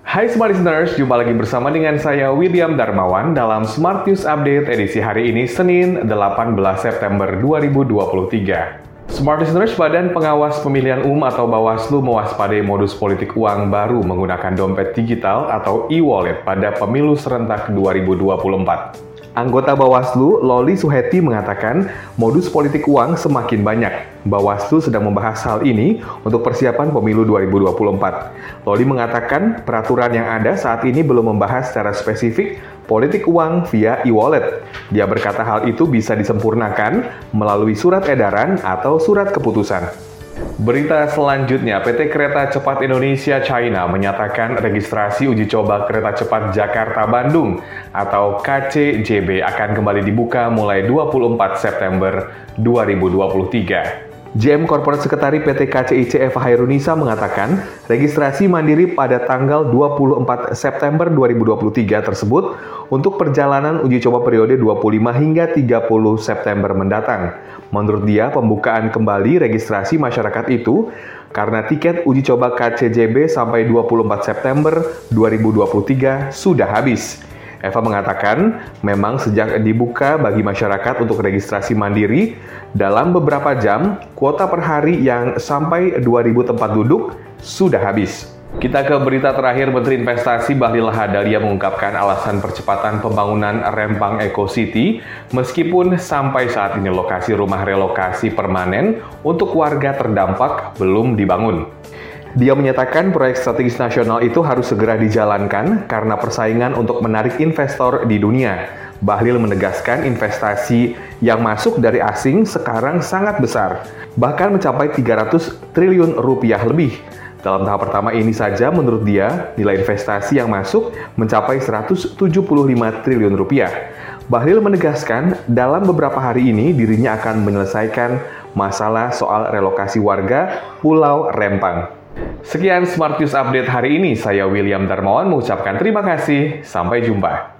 Hai Smart Listeners, jumpa lagi bersama dengan saya William Darmawan dalam Smart News Update edisi hari ini Senin 18 September 2023. Smart Listeners, Badan Pengawas Pemilihan Umum atau Bawaslu mewaspadai modus politik uang baru menggunakan dompet digital atau e-wallet pada pemilu serentak 2024. Anggota Bawaslu, Loli Suheti mengatakan modus politik uang semakin banyak. Bawaslu sedang membahas hal ini untuk persiapan pemilu 2024. Loli mengatakan peraturan yang ada saat ini belum membahas secara spesifik politik uang via e-wallet. Dia berkata hal itu bisa disempurnakan melalui surat edaran atau surat keputusan. Berita selanjutnya, PT Kereta Cepat Indonesia China menyatakan registrasi uji coba kereta cepat Jakarta-Bandung atau KCJB akan kembali dibuka mulai 24 September 2023. GM Corporate Sekretari PT KCIC Eva Hairunisa mengatakan, registrasi mandiri pada tanggal 24 September 2023 tersebut untuk perjalanan uji coba periode 25 hingga 30 September mendatang. Menurut dia, pembukaan kembali registrasi masyarakat itu karena tiket uji coba KCJB sampai 24 September 2023 sudah habis. Eva mengatakan, memang sejak dibuka bagi masyarakat untuk registrasi mandiri, dalam beberapa jam, kuota per hari yang sampai 2.000 tempat duduk sudah habis. Kita ke berita terakhir, Menteri Investasi Bahlil Lahadalia mengungkapkan alasan percepatan pembangunan Rempang Eco City, meskipun sampai saat ini lokasi rumah relokasi permanen untuk warga terdampak belum dibangun. Dia menyatakan proyek strategis nasional itu harus segera dijalankan karena persaingan untuk menarik investor di dunia. Bahlil menegaskan investasi yang masuk dari asing sekarang sangat besar, bahkan mencapai 300 triliun rupiah lebih. Dalam tahap pertama ini saja, menurut dia, nilai investasi yang masuk mencapai 175 triliun rupiah. Bahlil menegaskan, dalam beberapa hari ini dirinya akan menyelesaikan masalah soal relokasi warga Pulau Rempang. Sekian Smart News Update hari ini. Saya William Darmawan mengucapkan terima kasih. Sampai jumpa.